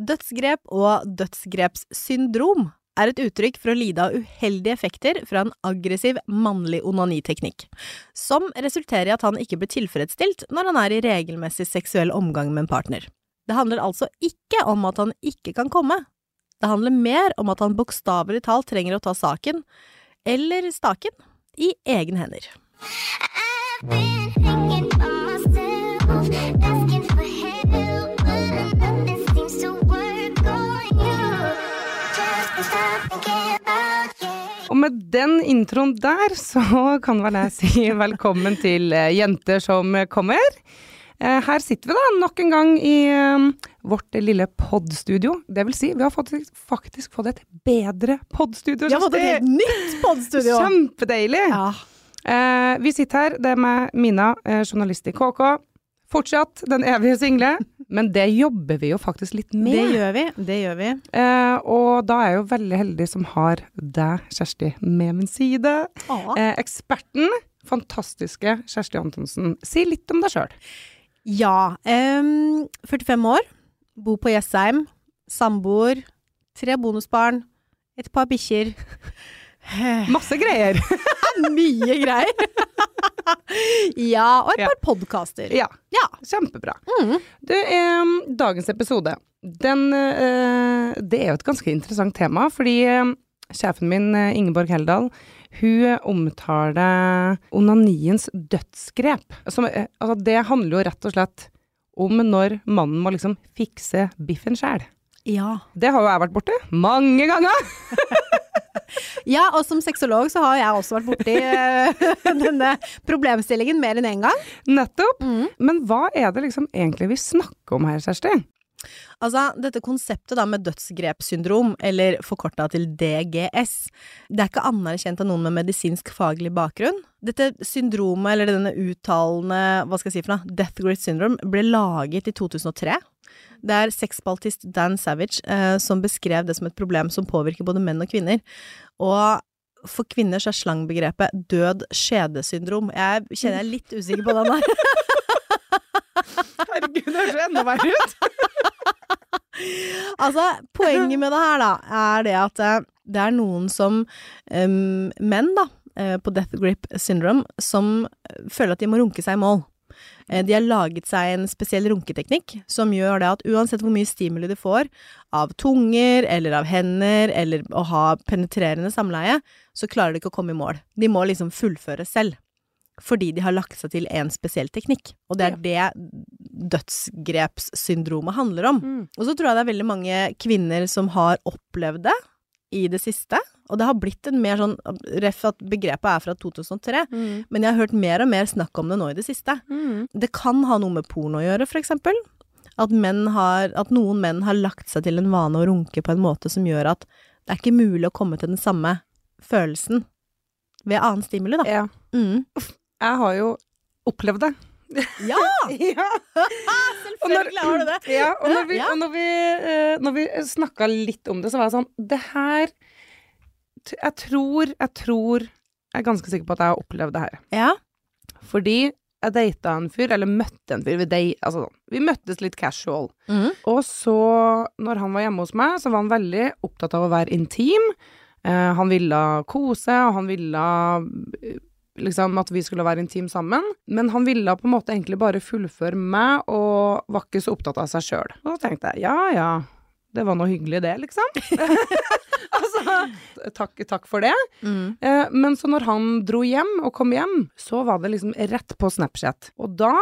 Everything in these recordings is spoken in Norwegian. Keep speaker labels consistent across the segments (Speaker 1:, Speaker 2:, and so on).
Speaker 1: Dødsgrep og dødsgrepssyndrom er et uttrykk for å lide av uheldige effekter fra en aggressiv mannlig onaniteknikk, som resulterer i at han ikke blir tilfredsstilt når han er i regelmessig seksuell omgang med en partner. Det handler altså ikke om at han ikke kan komme, det handler mer om at han bokstavelig talt trenger å ta saken, eller staken, i egne hender.
Speaker 2: I've been
Speaker 3: Og med den introen der, så kan vel jeg si velkommen til eh, Jenter som kommer. Eh, Her sitter vi da nok en gang i eh, vårt lille podstudio. Det vil si, vi har faktisk, faktisk fått et bedre podstudio.
Speaker 1: Vi har fått et helt nytt podstudio!
Speaker 3: Kjempedeilig!
Speaker 1: Ja.
Speaker 3: Eh, vi sitter her, det er med Mina, eh, journalist i KK. Fortsatt den evige single, men det jobber vi jo faktisk litt med.
Speaker 1: Det gjør vi. Det gjør vi.
Speaker 3: Eh, og da er jeg jo veldig heldig som har deg, Kjersti, med min side. Eh, eksperten, fantastiske Kjersti Antonsen. Si litt om deg sjøl.
Speaker 1: Ja. Eh, 45 år. Bor på Jessheim. Samboer. Tre bonusbarn. Et par bikkjer.
Speaker 3: Masse greier.
Speaker 1: Mye greier. ja, og et
Speaker 3: Ja.
Speaker 1: par podkaster.
Speaker 3: ja,
Speaker 1: Ja.
Speaker 3: kjempebra.
Speaker 1: Mm.
Speaker 3: Du, eh, dagens episode, den eh, Det er jo et ganske interessant tema, fordi eh, sjefen min, eh, Ingeborg Heldal, hun omtaler onaniens dødsgrep. Som, eh, altså, det handler jo rett og slett om når mannen må liksom fikse biffen sjæl.
Speaker 1: Ja.
Speaker 3: Det har jo jeg vært borti mange ganger.
Speaker 1: ja, og som sexolog så har jeg også vært borti eh, denne problemstillingen mer enn én gang.
Speaker 3: Nettopp.
Speaker 1: Mm.
Speaker 3: Men hva er det liksom egentlig vi snakker om her, Kjersti?
Speaker 1: Altså, dette konseptet da med dødsgrepssyndrom, eller forkorta til DGS, det er ikke anerkjent av noen med medisinsk faglig bakgrunn. Dette syndromet, eller denne uttalende, hva skal jeg si for noe, death grip syndrome, ble laget i 2003. Det er sexspaltist Dan Savage eh, som beskrev det som et problem som påvirker både menn og kvinner. Og for kvinner så er slangbegrepet død skjedesyndrom. Jeg kjenner jeg er litt usikker på den der.
Speaker 3: Herregud, det høres jo enda verre ut.
Speaker 1: Altså, poenget med det her, da, er det at eh, det er noen som um, Menn, da, eh, på death grip syndrome, som eh, føler at de må runke seg i mål. De har laget seg en spesiell runketeknikk som gjør det at uansett hvor mye stimuli de får av tunger eller av hender eller å ha penetrerende samleie, så klarer de ikke å komme i mål. De må liksom fullføre selv. Fordi de har lagt seg til en spesiell teknikk. Og det er det dødsgrepssyndromet handler om.
Speaker 3: Mm.
Speaker 1: Og så tror jeg det er veldig mange kvinner som har opplevd det i det siste. Og det har blitt en mer sånn Ref at begrepet er fra 2003, men jeg har hørt mer og mer snakk om det nå i det siste.
Speaker 3: Mm.
Speaker 1: Det kan ha noe med porno å gjøre, for eksempel. At, har, at noen menn har lagt seg til en vane å runke på en måte som gjør at det er ikke mulig å komme til den samme følelsen ved annen stimuli, da.
Speaker 3: Ja.
Speaker 1: Mm.
Speaker 3: Jeg har jo opplevd det.
Speaker 1: Ja!
Speaker 3: Ja,
Speaker 1: Selvfølgelig har du det.
Speaker 3: ja og når vi,
Speaker 1: Ja.
Speaker 3: når vi, eh, når vi snakka litt om det, så var jeg sånn Det her Jeg tror, jeg tror Jeg er ganske sikker på at jeg har opplevd det her.
Speaker 1: Ja.
Speaker 3: Fordi jeg data en fyr, eller møtte en fyr. Vi, date, altså, vi møttes litt casual.
Speaker 1: Mm.
Speaker 3: Og så, når han var hjemme hos meg, så var han veldig opptatt av å være intim. Eh, han ville kose, og han ville eh, liksom at vi skulle være intim sammen. Men han ville på en måte egentlig bare fullføre meg, og var ikke så opptatt av seg sjøl. Og da tenkte jeg ja ja, det var noe hyggelig det, liksom. altså, takk, takk for det.
Speaker 1: Mm.
Speaker 3: Eh, men så når han dro hjem og kom hjem, så var det liksom rett på Snapchat. Og da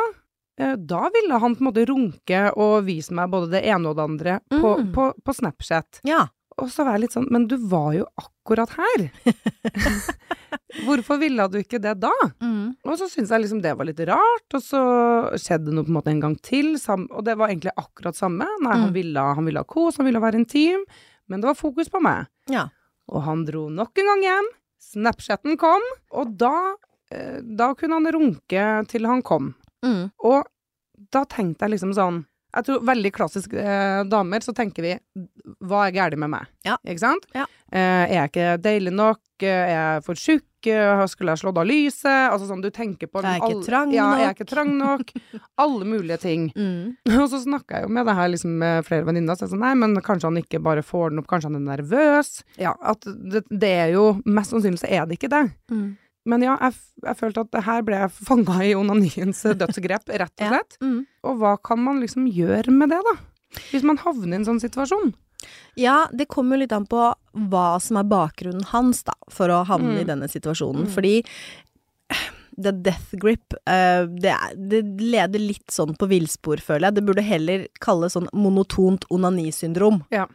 Speaker 3: eh, da ville han på en måte runke og vise meg både det ene og det andre på,
Speaker 1: Mm.
Speaker 3: på, på Snapchat.
Speaker 1: Ja.
Speaker 3: Og så var jeg litt sånn, men du var jo akkurat her. Hvorfor ville du ikke det da?
Speaker 1: Mm.
Speaker 3: Og så syntes jeg liksom det var litt rart, og så skjedde det noe på en måte en gang til, og det var egentlig akkurat samme. Nei, han
Speaker 1: Mm.
Speaker 3: ville, han ville ha kos, han ville være intim, men det var fokus på meg.
Speaker 1: Ja.
Speaker 3: Og han dro nok en gang hjem, Snapchatten kom, og da, eh, da kunne han runke til han kom.
Speaker 1: Mm.
Speaker 3: Og da tenkte jeg liksom sånn Jeg tror veldig klassisk eh, damer, så tenker vi hva er galt med meg?
Speaker 1: Ja.
Speaker 3: Ikke sant?
Speaker 1: Ja.
Speaker 3: Eh, er jeg ikke deilig nok? Eh, Er jeg for tjukk? Eh, Skulle jeg slått av lyset? Altså sånn, du tenker på
Speaker 1: Er jeg ikke trang
Speaker 3: ja, Er jeg
Speaker 1: nok?
Speaker 3: ikke trang nok? Alle mulige ting.
Speaker 1: Mm.
Speaker 3: Og så snakka jeg jo med det her liksom med flere venninner, så jeg sånn, nei, men kanskje han ikke bare får den opp, kanskje han er nervøs. Ja, at det, det er jo Mest sannsynlig så er det ikke det.
Speaker 1: Mm.
Speaker 3: Men ja, jeg, jeg følte at det her ble jeg fanga i onaniens dødsgrep, rett og
Speaker 1: Ja.
Speaker 3: slett.
Speaker 1: Mm.
Speaker 3: Og hva kan man liksom gjøre med det, da? Hvis man havner i en sånn situasjon.
Speaker 1: Ja, det kommer jo litt an på hva som er bakgrunnen hans, da, for å havne
Speaker 3: Mm.
Speaker 1: i denne situasjonen.
Speaker 3: Mm.
Speaker 1: Fordi the death grip, uh, det, er, det leder litt sånn på villspor, føler jeg. Det burde heller kalles sånn monotont onanisyndrom.
Speaker 3: Ja.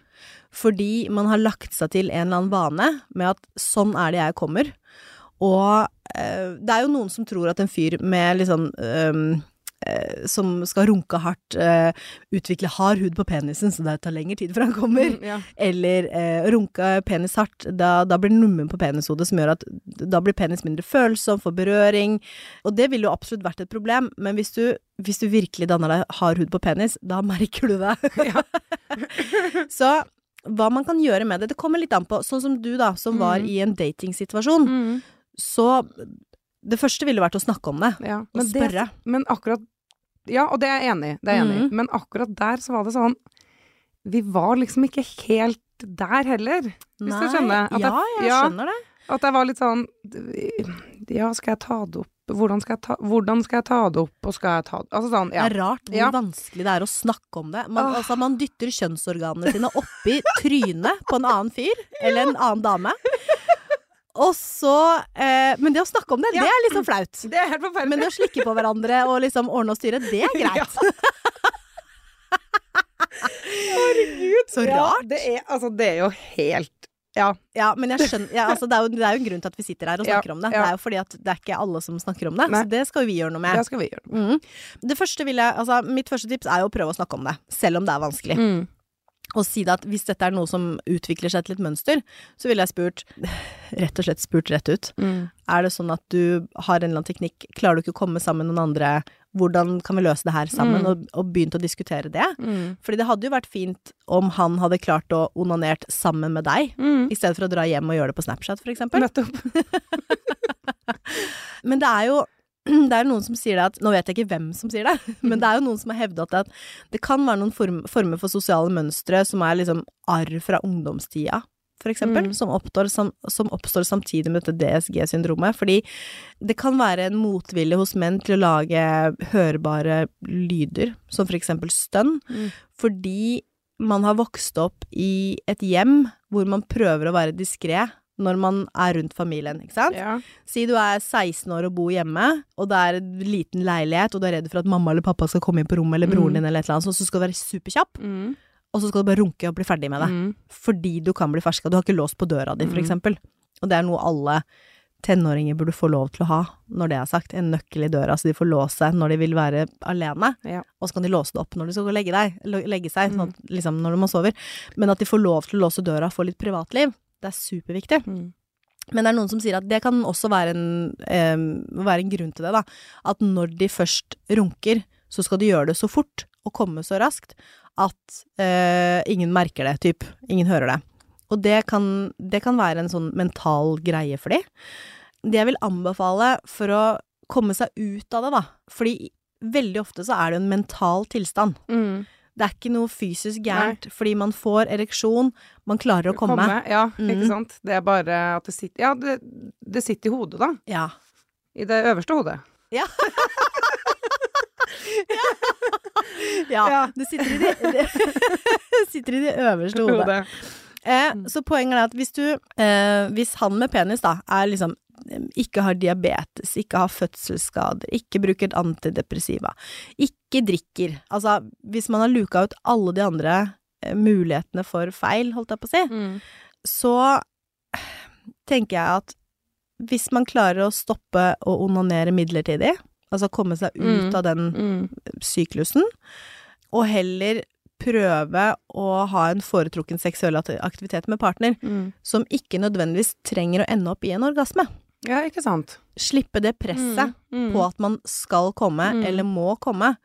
Speaker 1: Fordi man har lagt seg til en eller annen vane med at sånn er det jeg kommer. Og eh, det er jo noen som tror at en fyr med liksom um, som skal runke hardt, eh, utvikle hard hud på penisen, så det tar lengre tid før han kommer.
Speaker 3: Mm, ja.
Speaker 1: Eller uh, runke penis hardt, da, da blir det nummen på penishodet som gjør at da blir penis mindre følsom for berøring. Og det ville jo absolutt vært et problem, men hvis du, hvis du virkelig danner deg hard hud på penis, da merker du det. Så hva man kan gjøre med det, det kommer litt an på. Sånn som du, da, som var
Speaker 3: Mm.
Speaker 1: i en datingsituasjon.
Speaker 3: Mm,
Speaker 1: Så det første ville vært å snakke om det.
Speaker 3: ja.
Speaker 1: Og
Speaker 3: spørre. det, men akkurat Ja, og det er jeg enig i. Det er jeg enig i.
Speaker 1: Mhm.
Speaker 3: Men akkurat der så var det sånn Vi var liksom ikke helt der heller. Hvis du skjønner? At
Speaker 1: ja,
Speaker 3: jeg-
Speaker 1: jeg
Speaker 3: ja.
Speaker 1: skjønner det.
Speaker 3: At jeg var litt sånn Ja, skal jeg ta det opp? Hvordan skal jeg ta, hvordan skal jeg ta det opp, og skal jeg ta det Altså sånn, ja.
Speaker 1: Det er rart hvor
Speaker 3: Ja.
Speaker 1: vanskelig det er å snakke om det. Man,
Speaker 3: ah.
Speaker 1: altså, man dytter kjønnsorganene sine oppi trynet på en annen fyr, eller en annen dame. Og så eh, Men det å snakke om det,
Speaker 3: Ja.
Speaker 1: det er liksom flaut.
Speaker 3: Det er helt forferdelig.
Speaker 1: Men det å slikke på hverandre og liksom ordne og styre, det er greit.
Speaker 3: Herregud.
Speaker 1: Så
Speaker 3: Ja,
Speaker 1: rart.
Speaker 3: det, er, altså, det er jo helt Ja.
Speaker 1: Ja, men jeg skjønner ja, altså, det, er jo, det er jo en grunn til at vi sitter her og
Speaker 3: Ja,
Speaker 1: snakker om det.
Speaker 3: ja.
Speaker 1: Det er jo fordi at det er ikke alle som snakker om det.
Speaker 3: Nei.
Speaker 1: Så det skal jo vi gjøre noe med.
Speaker 3: Det skal vi gjøre.
Speaker 1: Mm. Det første vil jeg, altså, mitt første tips er jo å prøve å snakke om det, selv om det er vanskelig.
Speaker 3: Mm.
Speaker 1: Og si at hvis dette er noe som utvikler seg til et mønster, så ville jeg spurt, rett og slett spurt rett ut.
Speaker 3: Mm.
Speaker 1: Er det sånn at du har en eller annen teknikk, klarer du ikke å komme sammen med noen andre, hvordan kan vi løse det her sammen,
Speaker 3: Mm.
Speaker 1: og, og begynt å diskutere det?
Speaker 3: Mm.
Speaker 1: Fordi det hadde jo vært fint om han hadde klart å onanert sammen med deg,
Speaker 3: Mm.
Speaker 1: i stedet for å dra hjem og gjøre det på Snapchat, for eksempel.
Speaker 3: Nettopp.
Speaker 1: Men det er jo det er noen som sier det at Nå vet jeg ikke hvem som sier det, men det er jo noen som har hevdet at det kan være noen form, former for sosiale mønstre som er liksom arr fra ungdomstida, for eksempel,
Speaker 3: Mm.
Speaker 1: som, oppstår, som, som oppstår samtidig med dette DSG-syndromet. Fordi det kan være en motvilje hos menn til å lage hørbare lyder, som for eksempel stønn,
Speaker 3: Mm.
Speaker 1: fordi man har vokst opp i et hjem hvor man prøver å være diskré når man er rundt familien, ikke sant?
Speaker 3: Ja.
Speaker 1: Si du er 16 år og bor hjemme, og det er en liten leilighet, og du er redd for at mamma eller pappa skal komme inn på rommet, eller broren
Speaker 3: Mm.
Speaker 1: din, eller et eller annet, sånt, så skal du være superkjapp,
Speaker 3: Mm.
Speaker 1: og så skal du bare runke og bli ferdig med det.
Speaker 3: Mm.
Speaker 1: Fordi du kan bli ferska. Du har ikke låst på døra di, for
Speaker 3: Mm.
Speaker 1: eksempel. Og det er noe alle tenåringer burde få lov til å ha, når det er sagt. En nøkkel i døra, så de får låse når de vil være alene.
Speaker 3: Ja.
Speaker 1: Og så kan de låse det opp når de skal og legge, deg, legge seg,
Speaker 3: Mm.
Speaker 1: sånn at, liksom når de sover. Men at de får lov til å låse døra og få litt privatliv, det er superviktig.
Speaker 3: Mm.
Speaker 1: Men det er noen som sier at det kan også være en, um, være en grunn til det, da. At når de først runker, så skal de gjøre det så fort og komme så raskt at uh, ingen merker det, typ. Ingen hører det. Og det kan, det kan være en sånn mental greie for de. Det jeg vil anbefale for å komme seg ut av det, da, fordi veldig ofte så er det en mental tilstand.
Speaker 3: Mm.
Speaker 1: Det er ikke noe fysisk gærent, fordi man får ereksjon, man klarer å komme.
Speaker 3: Ja,
Speaker 1: Mm.
Speaker 3: ikke sant. Det er bare at det sitter Ja, det, det sitter i hodet, da.
Speaker 1: Ja.
Speaker 3: I det øverste hodet.
Speaker 1: Ja.
Speaker 3: Ja.
Speaker 1: Det sitter i det, det sitter i det øverste hodet. Eh, så poenget er at hvis du eh, Hvis han med penis da er liksom eh, ikke har diabetes, ikke har fødselsskader, ikke bruker antidepressiva, ikke drikker Altså, hvis man har luka ut alle de andre eh, mulighetene for feil, holdt jeg på å si,
Speaker 3: Mm.
Speaker 1: så tenker jeg at hvis man klarer å stoppe å onanere midlertidig, altså komme seg ut
Speaker 3: Mm.
Speaker 1: av den
Speaker 3: Mm.
Speaker 1: syklusen, og heller prøve å ha en foretrukken seksuell aktivitet med partner,
Speaker 3: Mm.
Speaker 1: som ikke nødvendigvis trenger å ende opp i en orgasme.
Speaker 3: Ja, ikke sant.
Speaker 1: Slippe det presset
Speaker 3: Mm. Mm.
Speaker 1: på at man skal komme,
Speaker 3: Mm.
Speaker 1: eller må komme.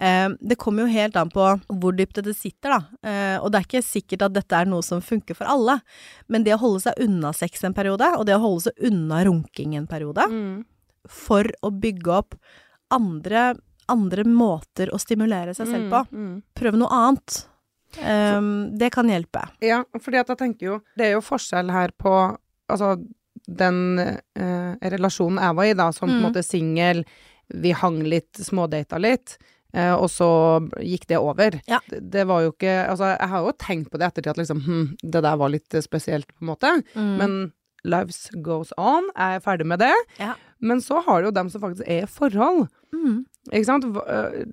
Speaker 1: Eh, det kommer jo helt an på hvor dypt dette sitter, da. Eh, og det er ikke sikkert at dette er noe som funker for alle. Men det å holde seg unna sex en periode, og det å holde seg unna runking en periode,
Speaker 3: Mm.
Speaker 1: for å bygge opp andre, andre måter å stimulere seg selv på.
Speaker 3: Mm.
Speaker 1: Prøve noe annet. Eh, det kan hjelpe.
Speaker 3: Ja, fordi at jeg tenker jo Det er jo forskjell her på Altså, den eh, relasjonen jeg var i, da, som på en
Speaker 1: Mm.
Speaker 3: måte singel, vi hang litt, smådata litt, eh, og så gikk det over.
Speaker 1: Ja.
Speaker 3: Det, det var jo ikke Altså, jeg har jo tenkt på det i ettertid at liksom hm, det der var litt eh, spesielt, på en måte.
Speaker 1: Mm.
Speaker 3: Men lives goes on. Jeg er ferdig med det.
Speaker 1: Ja.
Speaker 3: Men så har du jo dem som faktisk er i forhold.
Speaker 1: Mm.
Speaker 3: Ikke sant? Øh,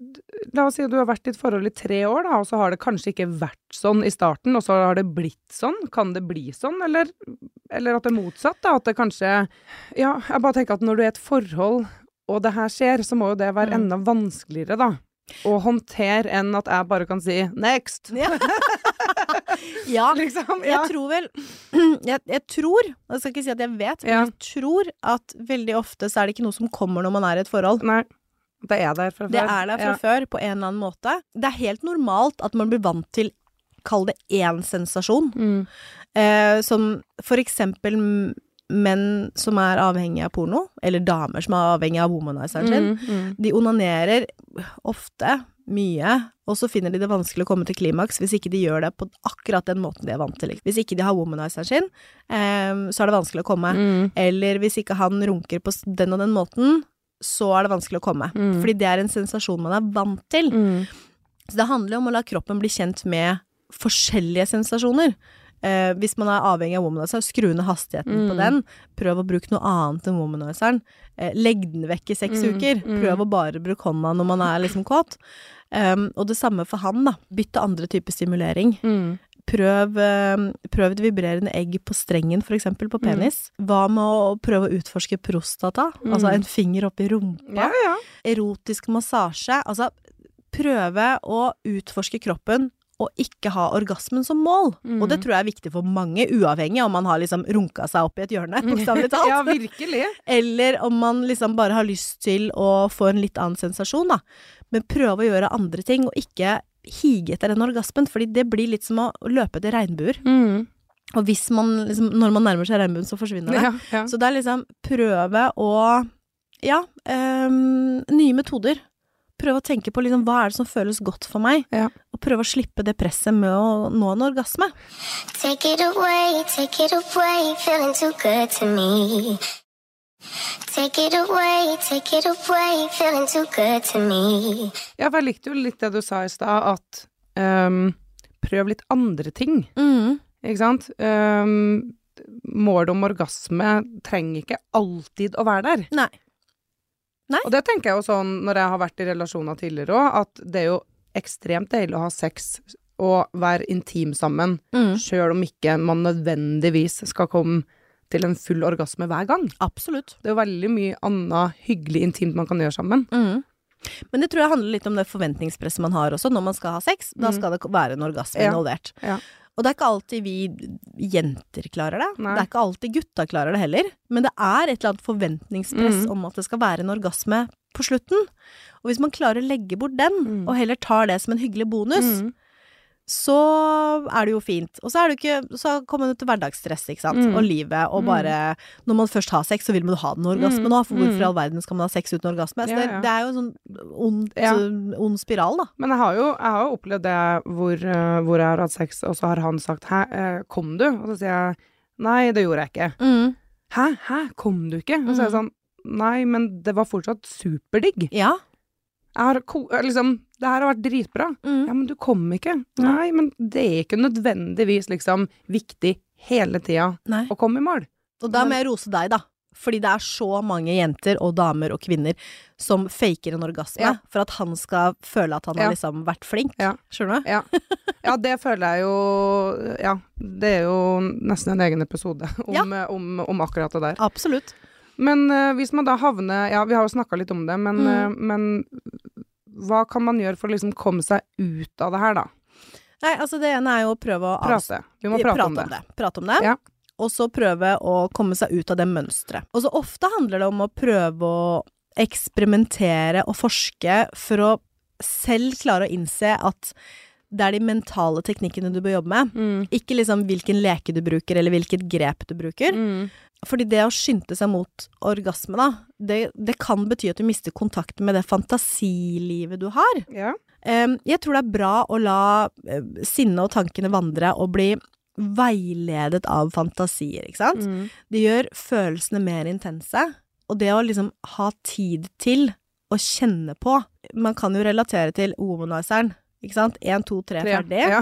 Speaker 3: La oss si at du har vært i et forhold i tre år, da, og så har det kanskje ikke vært sånn i starten, og så har det blitt sånn. Kan det bli sånn, eller, eller at det er motsatt, da? At det kanskje Ja, jeg bare tenker at når du er i et forhold, og det her skjer, så må jo det være
Speaker 1: Mm.
Speaker 3: enda vanskeligere, da. Å håndtere enn at jeg bare kan si 'next'.
Speaker 1: Ja. ja.
Speaker 3: Liksom.
Speaker 1: Jeg tror vel jeg, jeg tror, jeg skal ikke si at jeg vet, men
Speaker 3: Ja.
Speaker 1: jeg tror at veldig ofte så er det ikke noe som kommer når man er i et forhold.
Speaker 3: Nei. Det er der fra før.
Speaker 1: Det er der fra
Speaker 3: Ja.
Speaker 1: før, på en eller annen måte. Det er helt normalt at man blir vant til, kall det én sensasjon.
Speaker 3: Mm.
Speaker 1: Eh, som for eksempel menn som er avhengige av porno, eller damer som er avhengige av womanizeren sin.
Speaker 3: Mm, mm.
Speaker 1: De onanerer ofte mye, og så finner de det vanskelig å komme til klimaks hvis ikke de gjør det på akkurat den måten de er vant til. Hvis ikke de har womanizeren sin, eh, så er det vanskelig å komme.
Speaker 3: Mm.
Speaker 1: Eller hvis ikke han runker på den og den måten, så er det vanskelig å komme.
Speaker 3: Mm.
Speaker 1: Fordi det er en sensasjon man er vant til.
Speaker 3: Mm.
Speaker 1: Så det handler jo om å la kroppen bli kjent med forskjellige sensasjoner. Eh, hvis man er avhengig av womanizer, skru ned hastigheten på
Speaker 3: Mm.
Speaker 1: den. Prøv å bruke noe annet enn womanizeren. Eh, legg den vekk i seks
Speaker 3: Mm,
Speaker 1: uker.
Speaker 3: mm.
Speaker 1: Prøv å bare bruke hånda når man er liksom kåt. Um, og det samme for han, da. Bytte andre typer stimulering.
Speaker 3: Mm.
Speaker 1: Prøv, eh, prøv et vibrerende egg på strengen, for eksempel, på penis. Hva med å prøve å utforske prostata?
Speaker 3: Mm.
Speaker 1: Altså en finger oppi rumpa
Speaker 3: Ja, ja.
Speaker 1: erotisk massasje. Altså prøve å utforske kroppen og ikke ha orgasmen som mål.
Speaker 3: Mm.
Speaker 1: Og det tror jeg er viktig for mange, uavhengig om man har liksom runka seg opp i et hjørne, bokstavelig talt.
Speaker 3: ja, virkelig.
Speaker 1: Eller om man liksom bare har lyst til å få en litt annen sensasjon, da. Men prøve å gjøre andre ting, og ikke hige etter den orgasmen, fordi det blir litt som å løpe etter regnbuer.
Speaker 3: Mm.
Speaker 1: Og hvis man liksom, når man nærmer seg regnbuen, så forsvinner det.
Speaker 3: Ja, ja.
Speaker 1: Så det er liksom prøve å Ja, um, nye metoder. Prøve å tenke på liksom hva er det som føles godt for meg,
Speaker 3: Ja.
Speaker 1: og prøve å slippe det presset med å nå en orgasme.
Speaker 2: Take it away, take it away, feeling too good to me. Take it away, take it away, feeling too good to me.
Speaker 3: Ja, for jeg likte jo litt det du sa i stad, at um, prøv litt andre ting,
Speaker 1: Mm.
Speaker 3: ikke sant? Um, målet om orgasme trenger ikke alltid å være der.
Speaker 1: Nei. Nei.
Speaker 3: Og det tenker jeg jo sånn når jeg har vært i relasjoner tidligere òg, at det er jo ekstremt deilig å ha sex og være intim sammen,
Speaker 1: Mm.
Speaker 3: sjøl om ikke man nødvendigvis skal komme til en full orgasme hver gang.
Speaker 1: Absolutt.
Speaker 3: Det er jo veldig mye annet hyggelig intimt man kan gjøre sammen.
Speaker 1: Mm. Men det tror jeg handler litt om det forventningspresset man har også når man skal ha sex. Da
Speaker 3: Mm.
Speaker 1: skal det være en orgasme
Speaker 3: Ja.
Speaker 1: involvert.
Speaker 3: Ja.
Speaker 1: Og det er ikke alltid vi jenter klarer det.
Speaker 3: Nei.
Speaker 1: Det er ikke alltid gutta klarer det heller. Men det er et eller annet forventningspress
Speaker 3: Mm.
Speaker 1: om at det skal være en orgasme på slutten. Og hvis man klarer å legge bort den,
Speaker 3: Mm.
Speaker 1: og heller tar det som en hyggelig bonus,
Speaker 3: Mm.
Speaker 1: Så er det jo fint. Og så er det ikke Så kommer det til hverdagsstress, ikke sant,
Speaker 3: Mm.
Speaker 1: og livet, og
Speaker 3: Mm.
Speaker 1: bare Når man først har sex, så vil man ha den orgasmen
Speaker 3: Mm.
Speaker 1: òg, for hvorfor
Speaker 3: Mm.
Speaker 1: i all verden skal man ha sex uten orgasme? Så
Speaker 3: Ja,
Speaker 1: det,
Speaker 3: ja.
Speaker 1: det er jo en sånn ond,
Speaker 3: Ja.
Speaker 1: ond spiral, da.
Speaker 3: Men jeg har jo, jeg har jo opplevd det hvor, eh, hvor jeg har hatt sex, og så har han sagt 'hæ, eh, kom du?' Og så sier jeg 'nei, det gjorde jeg ikke'.
Speaker 1: Mm.
Speaker 3: 'Hæ, hæ, kom du ikke?' Og så er jeg sånn 'nei, men det var fortsatt superdigg'.
Speaker 1: Ja.
Speaker 3: Har eh, liksom 'det her har vært dritbra'.
Speaker 1: Mm.
Speaker 3: Ja, men du kom ikke.
Speaker 1: Nei.
Speaker 3: Nei, men det er ikke nødvendigvis liksom viktig hele tida
Speaker 1: Nei.
Speaker 3: å komme i mål.
Speaker 1: Og da må jeg rose deg, da. Fordi det er så mange jenter og damer og kvinner som faker en orgasme
Speaker 3: Ja.
Speaker 1: for at han skal føle at han
Speaker 3: Ja.
Speaker 1: har liksom vært flink.
Speaker 3: Ja.
Speaker 1: Skjønner du?
Speaker 3: Ja. ja, det føler jeg jo Ja, det er jo nesten en egen episode om,
Speaker 1: Ja.
Speaker 3: om, om akkurat det der.
Speaker 1: Absolutt.
Speaker 3: Men uh, hvis man da havner Ja, vi har jo snakka litt om det, men,
Speaker 1: Mm.
Speaker 3: eh, men hva kan man gjøre for å liksom komme seg ut av det her, da?
Speaker 1: Nei, altså det ene er jo å prøve å
Speaker 3: Prate. Vi må prate, om det.
Speaker 1: Prate om det.
Speaker 3: Ja.
Speaker 1: Og så prøve å komme seg ut av det mønsteret. Og så ofte handler det om å prøve å eksperimentere og forske for å selv klare å innse at det er de mentale teknikkene du bør jobbe med.
Speaker 3: Mm.
Speaker 1: Ikke liksom hvilken leke du bruker, eller hvilket grep du bruker.
Speaker 3: Mm.
Speaker 1: Fordi det å skynde seg mot orgasme, da, det, det kan bety at du mister kontakten med det fantasilivet du har.
Speaker 3: Ja.
Speaker 1: Um, jeg tror det er bra å la uh, sinnet og tankene vandre og bli veiledet av fantasier, ikke sant?
Speaker 3: Mm.
Speaker 1: Det gjør følelsene mer intense, og det å liksom ha tid til å kjenne på Man kan jo relatere til womanizeren, ikke sant? Én, to, tre, ferdig.
Speaker 3: Ja.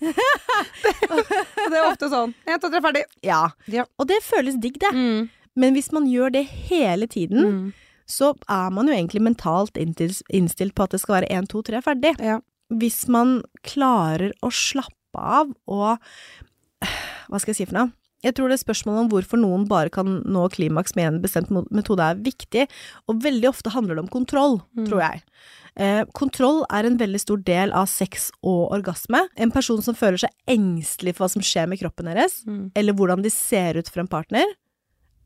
Speaker 3: det, det er ofte sånn. Én, to, tre, ferdig.
Speaker 1: Ja.
Speaker 3: Ja.
Speaker 1: Og det føles digg, det.
Speaker 3: Mm.
Speaker 1: Men hvis man gjør det hele tiden,
Speaker 3: Mm.
Speaker 1: så er man jo egentlig mentalt innstilt på at det skal være én, to, tre, ferdig.
Speaker 3: Ja.
Speaker 1: Hvis man klarer å slappe av og Hva skal jeg si for noe? Jeg tror det spørsmålet om hvorfor noen bare kan nå klimaks med en bestemt metode er viktig, og veldig ofte handler det om kontroll,
Speaker 3: Mm.
Speaker 1: tror jeg. Eh, kontroll er en veldig stor del av sex og orgasme. En person som føler seg engstelig for hva som skjer med kroppen deres,
Speaker 3: Mm.
Speaker 1: eller hvordan de ser ut for en partner,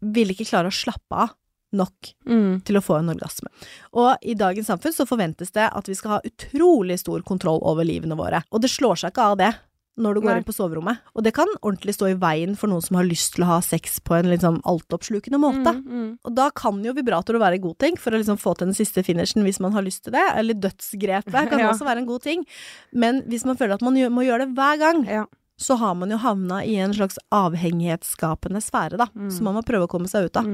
Speaker 1: vil ikke klare å slappe av nok
Speaker 3: Mm.
Speaker 1: til å få en orgasme. Og i dagens samfunn så forventes det at vi skal ha utrolig stor kontroll over livene våre. Og det slår seg ikke av det når du går
Speaker 3: Nei.
Speaker 1: inn på soverommet. Og det kan ordentlig stå i veien for noen som har lyst til å ha sex på en sånn altoppslukende måte.
Speaker 3: Mm. Mm.
Speaker 1: Og da kan jo vibrator være en god ting for å liksom få til den siste finishen hvis man har lyst til det. Eller dødsgrepet kan
Speaker 3: Ja.
Speaker 1: også være en god ting. Men hvis man føler at man må gjøre det hver gang,
Speaker 3: Ja.
Speaker 1: så har man jo havna i en slags avhengighetsskapende sfære, da.
Speaker 3: Mm.
Speaker 1: Som man må prøve å komme seg ut av.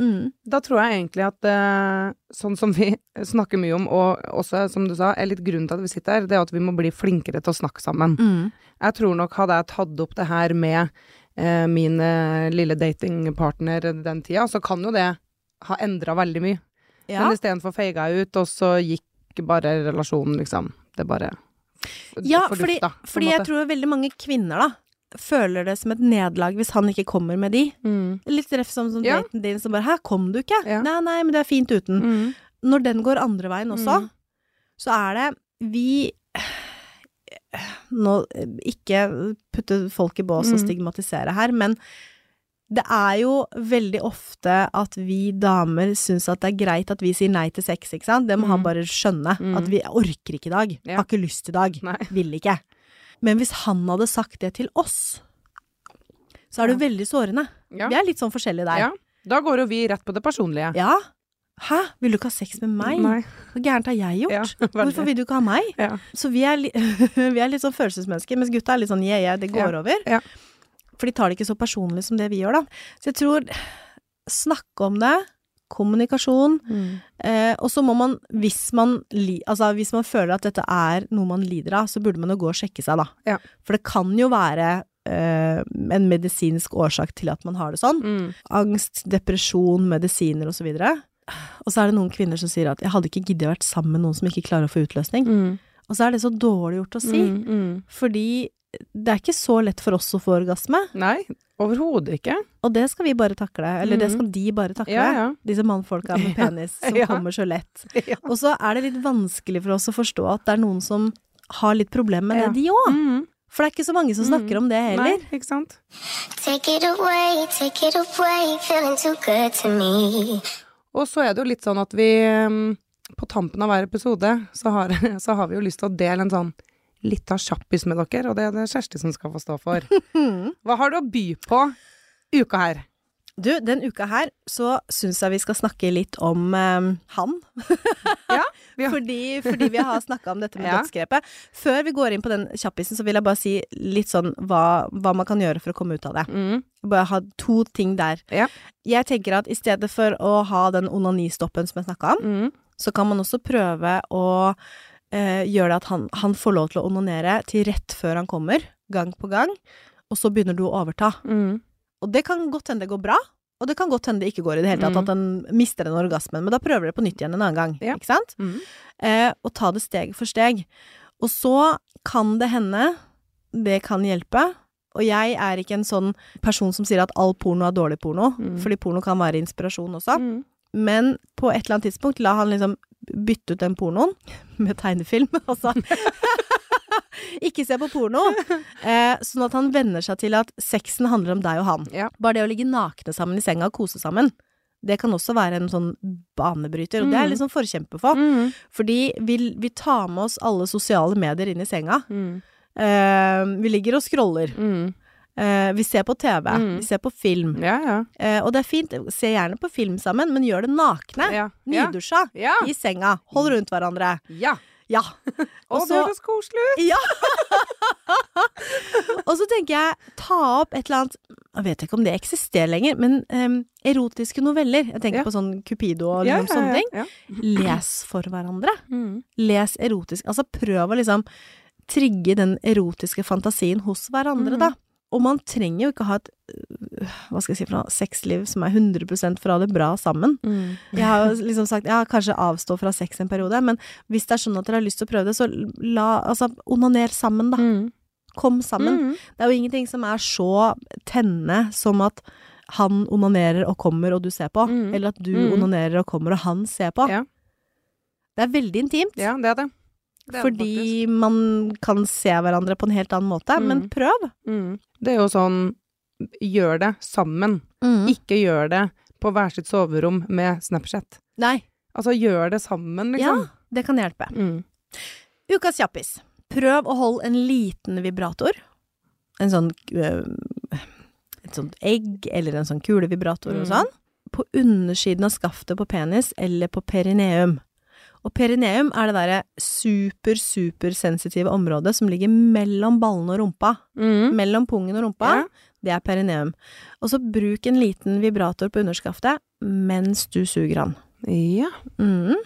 Speaker 3: Mm. Da tror jeg egentlig at eh, sånn som vi snakker mye om, og også, som du sa, er litt grunnen til at vi sitter her, det er at vi må bli flinkere til å snakke sammen.
Speaker 1: Mm.
Speaker 3: Jeg tror nok hadde jeg tatt opp det her med eh, min eh, lille datingpartner den tida, så kan jo det ha endra veldig mye.
Speaker 1: Ja.
Speaker 3: Men istedenfor feiga jeg ut, og så gikk bare relasjonen, liksom. Det bare
Speaker 1: Ja, fordi, fordi jeg tror veldig mange kvinner da føler det som et nederlag hvis han ikke kommer med de.
Speaker 3: mm.
Speaker 1: Litt ref som, som
Speaker 3: Ja.
Speaker 1: daten din som bare 'hæ, kom du ikke?'
Speaker 3: Ja.
Speaker 1: Nei, nei, men det er fint uten.
Speaker 3: Mm.
Speaker 1: Når den går andre veien også,
Speaker 3: Mm.
Speaker 1: så er det vi Nå, ikke putte folk i bås og
Speaker 3: Mm.
Speaker 1: stigmatisere her, men det er jo veldig ofte at vi damer syns at det er greit at vi sier nei til sex, ikke sant? Det må han
Speaker 3: Mm.
Speaker 1: bare skjønne.
Speaker 3: Mm.
Speaker 1: At vi orker ikke i dag.
Speaker 3: Ja.
Speaker 1: Har ikke lyst i dag.
Speaker 3: Nei.
Speaker 1: Vil ikke. Men hvis han hadde sagt det til oss, så er det veldig sårende.
Speaker 3: Ja.
Speaker 1: Vi er litt sånn forskjellige der.
Speaker 3: ja. Da går jo vi rett på det personlige.
Speaker 1: Ja. Hæ, vil du ikke ha sex med meg?
Speaker 3: Nei.
Speaker 1: Hva gærent har jeg gjort?
Speaker 3: Ja,
Speaker 1: Hvorfor vil du ikke ha meg?
Speaker 3: Ja.
Speaker 1: Så vi er, li vi er litt sånn følelsesmennesker, mens gutta er litt sånn yeah, yeah, det går
Speaker 3: Ja,
Speaker 1: over.
Speaker 3: ja.
Speaker 1: For de tar det ikke så personlig som det vi gjør, da. Så jeg tror snakke om det, kommunikasjon,
Speaker 3: Mm.
Speaker 1: eh, og så må man, hvis man, altså, hvis man føler at dette er noe man lider av, så burde man jo gå og sjekke seg, da.
Speaker 3: Ja.
Speaker 1: For det kan jo være eh, en medisinsk årsak til at man har det sånn.
Speaker 3: Mm.
Speaker 1: Angst, depresjon, medisiner og så videre. Og så er det noen kvinner som sier at 'jeg hadde ikke giddet å vært sammen med noen som ikke klarer å få utløsning'.
Speaker 3: Mm.
Speaker 1: Og så er det så dårlig gjort å si,
Speaker 3: Mm. Mm.
Speaker 1: fordi det er ikke så lett for oss å få orgasme,
Speaker 3: Nei, overhodet ikke.
Speaker 1: og det skal vi bare takle. Eller det
Speaker 3: Mhm.
Speaker 1: skal de bare takle.
Speaker 3: Ja, ja.
Speaker 1: Disse mannfolka med
Speaker 3: Ja.
Speaker 1: penis som
Speaker 3: Ja.
Speaker 1: kommer så lett.
Speaker 3: ja.
Speaker 1: Og så er det litt vanskelig for oss å forstå at det er noen som har litt problemer med
Speaker 3: Ja.
Speaker 1: det, de òg.
Speaker 3: Mm.
Speaker 1: For det er ikke så mange som snakker om det heller.
Speaker 3: Nei, ikke sant?
Speaker 2: Take it away, take it away, feeling too good to me.
Speaker 3: Og så er det jo litt sånn at vi mm, på tampen av hver episode så har, så har vi jo lyst til å dele en sånn litt av kjappis med dere, og det er det Kjersti som skal få stå for. Hva har du å by på uka her?
Speaker 1: Du, den uka her så syns jeg vi skal snakke litt om eh, han.
Speaker 3: Ja, har-
Speaker 1: fordi, fordi vi har snakka om dette med
Speaker 3: Ja.
Speaker 1: dødsgrepet. Før vi går inn på den kjappisen, så vil jeg bare si litt sånn hva, hva man kan gjøre for å komme ut av det.
Speaker 3: Mm.
Speaker 1: Bare ha to ting der.
Speaker 3: Ja.
Speaker 1: Jeg tenker at i stedet for å ha den onanistoppen som jeg snakka om,
Speaker 3: Mm.
Speaker 1: så kan man også prøve å eh, gjør det at han, han får lov til å onanere til rett før han kommer, gang på gang, og så begynner du å overta.
Speaker 3: Mm.
Speaker 1: Og det kan godt hende det går bra, og det kan godt hende det ikke går i det hele tatt,
Speaker 3: Mm.
Speaker 1: at han mister den orgasmen, men da prøver det på nytt igjen en annen gang,
Speaker 3: Ja.
Speaker 1: ikke sant?
Speaker 3: Mm.
Speaker 1: Eh, og ta det steg for steg. Og så kan det hende det kan hjelpe. Og jeg er ikke en sånn person som sier at all porno er dårlig porno,
Speaker 3: Mm.
Speaker 1: fordi porno kan være inspirasjon også.
Speaker 3: Mm.
Speaker 1: Men på et eller annet tidspunkt la han liksom bytte ut den pornoen med tegnefilm, altså. ikke se på porno. Eh, sånn at han venner seg til at sexen handler om deg og han.
Speaker 3: Ja.
Speaker 1: Bare det å ligge nakne sammen i senga og kose sammen, Det kan også være en sånn banebryter, og det er jeg
Speaker 3: liksom
Speaker 1: litt sånn forkjemper for.
Speaker 3: Mm.
Speaker 1: Fordi vi, vi tar med oss alle sosiale medier inn i senga.
Speaker 3: Mm.
Speaker 1: Eh, vi ligger og scroller.
Speaker 3: Mm.
Speaker 1: Eh, vi ser på TV.
Speaker 3: Mm.
Speaker 1: Vi ser på film.
Speaker 3: Ja, ja.
Speaker 1: Uh, og det er fint. Se gjerne på film sammen, men gjør det nakne.
Speaker 3: Ja. Ja.
Speaker 1: Nydusja.
Speaker 3: Ja.
Speaker 1: I senga. Hold rundt hverandre.
Speaker 3: ja.
Speaker 1: Ja.
Speaker 3: Å, det
Speaker 1: så-
Speaker 3: høres koselig ut!
Speaker 1: Ja! og så tenker jeg, ta opp et eller annet Jeg vet ikke om det eksisterer lenger, men um, erotiske noveller. Jeg tenker
Speaker 3: Ja.
Speaker 1: på sånn Cupido og
Speaker 3: Ja,
Speaker 1: liksom
Speaker 3: ja,
Speaker 1: sånne ting.
Speaker 3: ja.
Speaker 1: Les for hverandre.
Speaker 3: Mm.
Speaker 1: Les erotisk. Altså prøv å liksom trigge den erotiske fantasien hos hverandre,
Speaker 3: mm.
Speaker 1: da. Og man trenger jo ikke ha et øh, hva skal jeg si for noe, sexliv som er 100 fra det bra sammen.
Speaker 3: Mm.
Speaker 1: Jeg har jo liksom sagt ja, kanskje avstå fra sex en periode, men hvis det er sånn at dere har lyst til å prøve det, så la Altså, onaner sammen, da.
Speaker 3: Mm.
Speaker 1: Kom sammen.
Speaker 3: Mm.
Speaker 1: Det er jo ingenting som er så tennende som at han onanerer og kommer og du ser på,
Speaker 3: Mm.
Speaker 1: eller at du
Speaker 3: Mm.
Speaker 1: onanerer og kommer og han ser på.
Speaker 3: Ja.
Speaker 1: Det er veldig intimt.
Speaker 3: Ja, det er det. Det faktisk.
Speaker 1: Fordi man kan se hverandre på en helt annen måte,
Speaker 3: Mm.
Speaker 1: men prøv.
Speaker 3: mm. Det er jo sånn Gjør det sammen. Ikke gjør det på hver sitt soverom med Snapchat.
Speaker 1: Nei.
Speaker 3: Altså, gjør det sammen,
Speaker 1: Ja,
Speaker 3: liksom.
Speaker 1: det kan hjelpe.
Speaker 3: Mm.
Speaker 1: Ukas kjappis. Prøv å holde en liten vibrator. En sånn øh, Et sånt egg, eller en sånn kulevibrator og
Speaker 3: Mm.
Speaker 1: sånn. På undersiden av skaftet på penis, eller på perineum. Og perineum er det derre super, super sensitive området som ligger mellom ballene og rumpa.
Speaker 3: Mm.
Speaker 1: Mellom pungen og rumpa.
Speaker 3: Ja.
Speaker 1: Det er perineum. Og så bruk en liten vibrator på underskaftet mens du suger han.
Speaker 3: ja.
Speaker 1: Mm.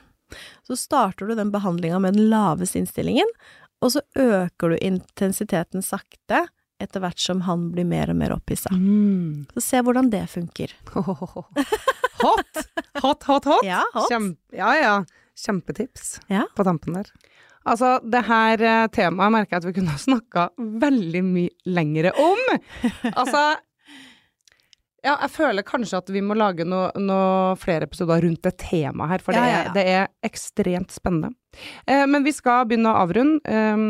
Speaker 1: Så starter du den behandlinga med den laveste innstillingen, og så øker du intensiteten sakte etter hvert som han blir mer og mer opphissa.
Speaker 3: Mm.
Speaker 1: Så se hvordan det funker.
Speaker 3: Hot! Hot, hot, hot.
Speaker 1: Ja, hot.
Speaker 3: Kjem- ja, ja. Kjempetips
Speaker 1: Ja.
Speaker 3: på tampen der. Altså, det her eh, temaet merker jeg at vi kunne ha snakka veldig mye lengre om. Altså Ja, jeg føler kanskje at vi må lage noen noe flere episoder rundt det temaet her, for det,
Speaker 1: ja, ja.
Speaker 3: det er ekstremt spennende. Eh, men vi skal begynne å avrunde. Eh,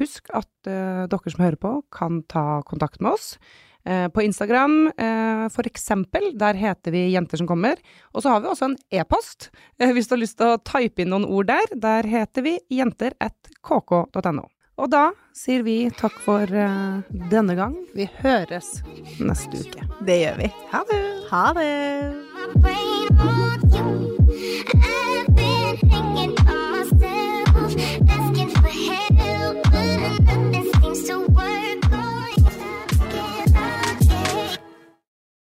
Speaker 3: husk at eh, dere som hører på, kan ta kontakt med oss. Eh, på Instagram, eh, for eksempel, der heter vi Jenter som kommer. Og så har vi også en e-post, eh, hvis du har lyst til å type inn noen ord der. Der heter vi jenter1kk.no. Og da sier vi takk for eh, denne gang. Vi høres neste uke.
Speaker 1: Det gjør vi.
Speaker 3: Ha det!
Speaker 1: Ha det!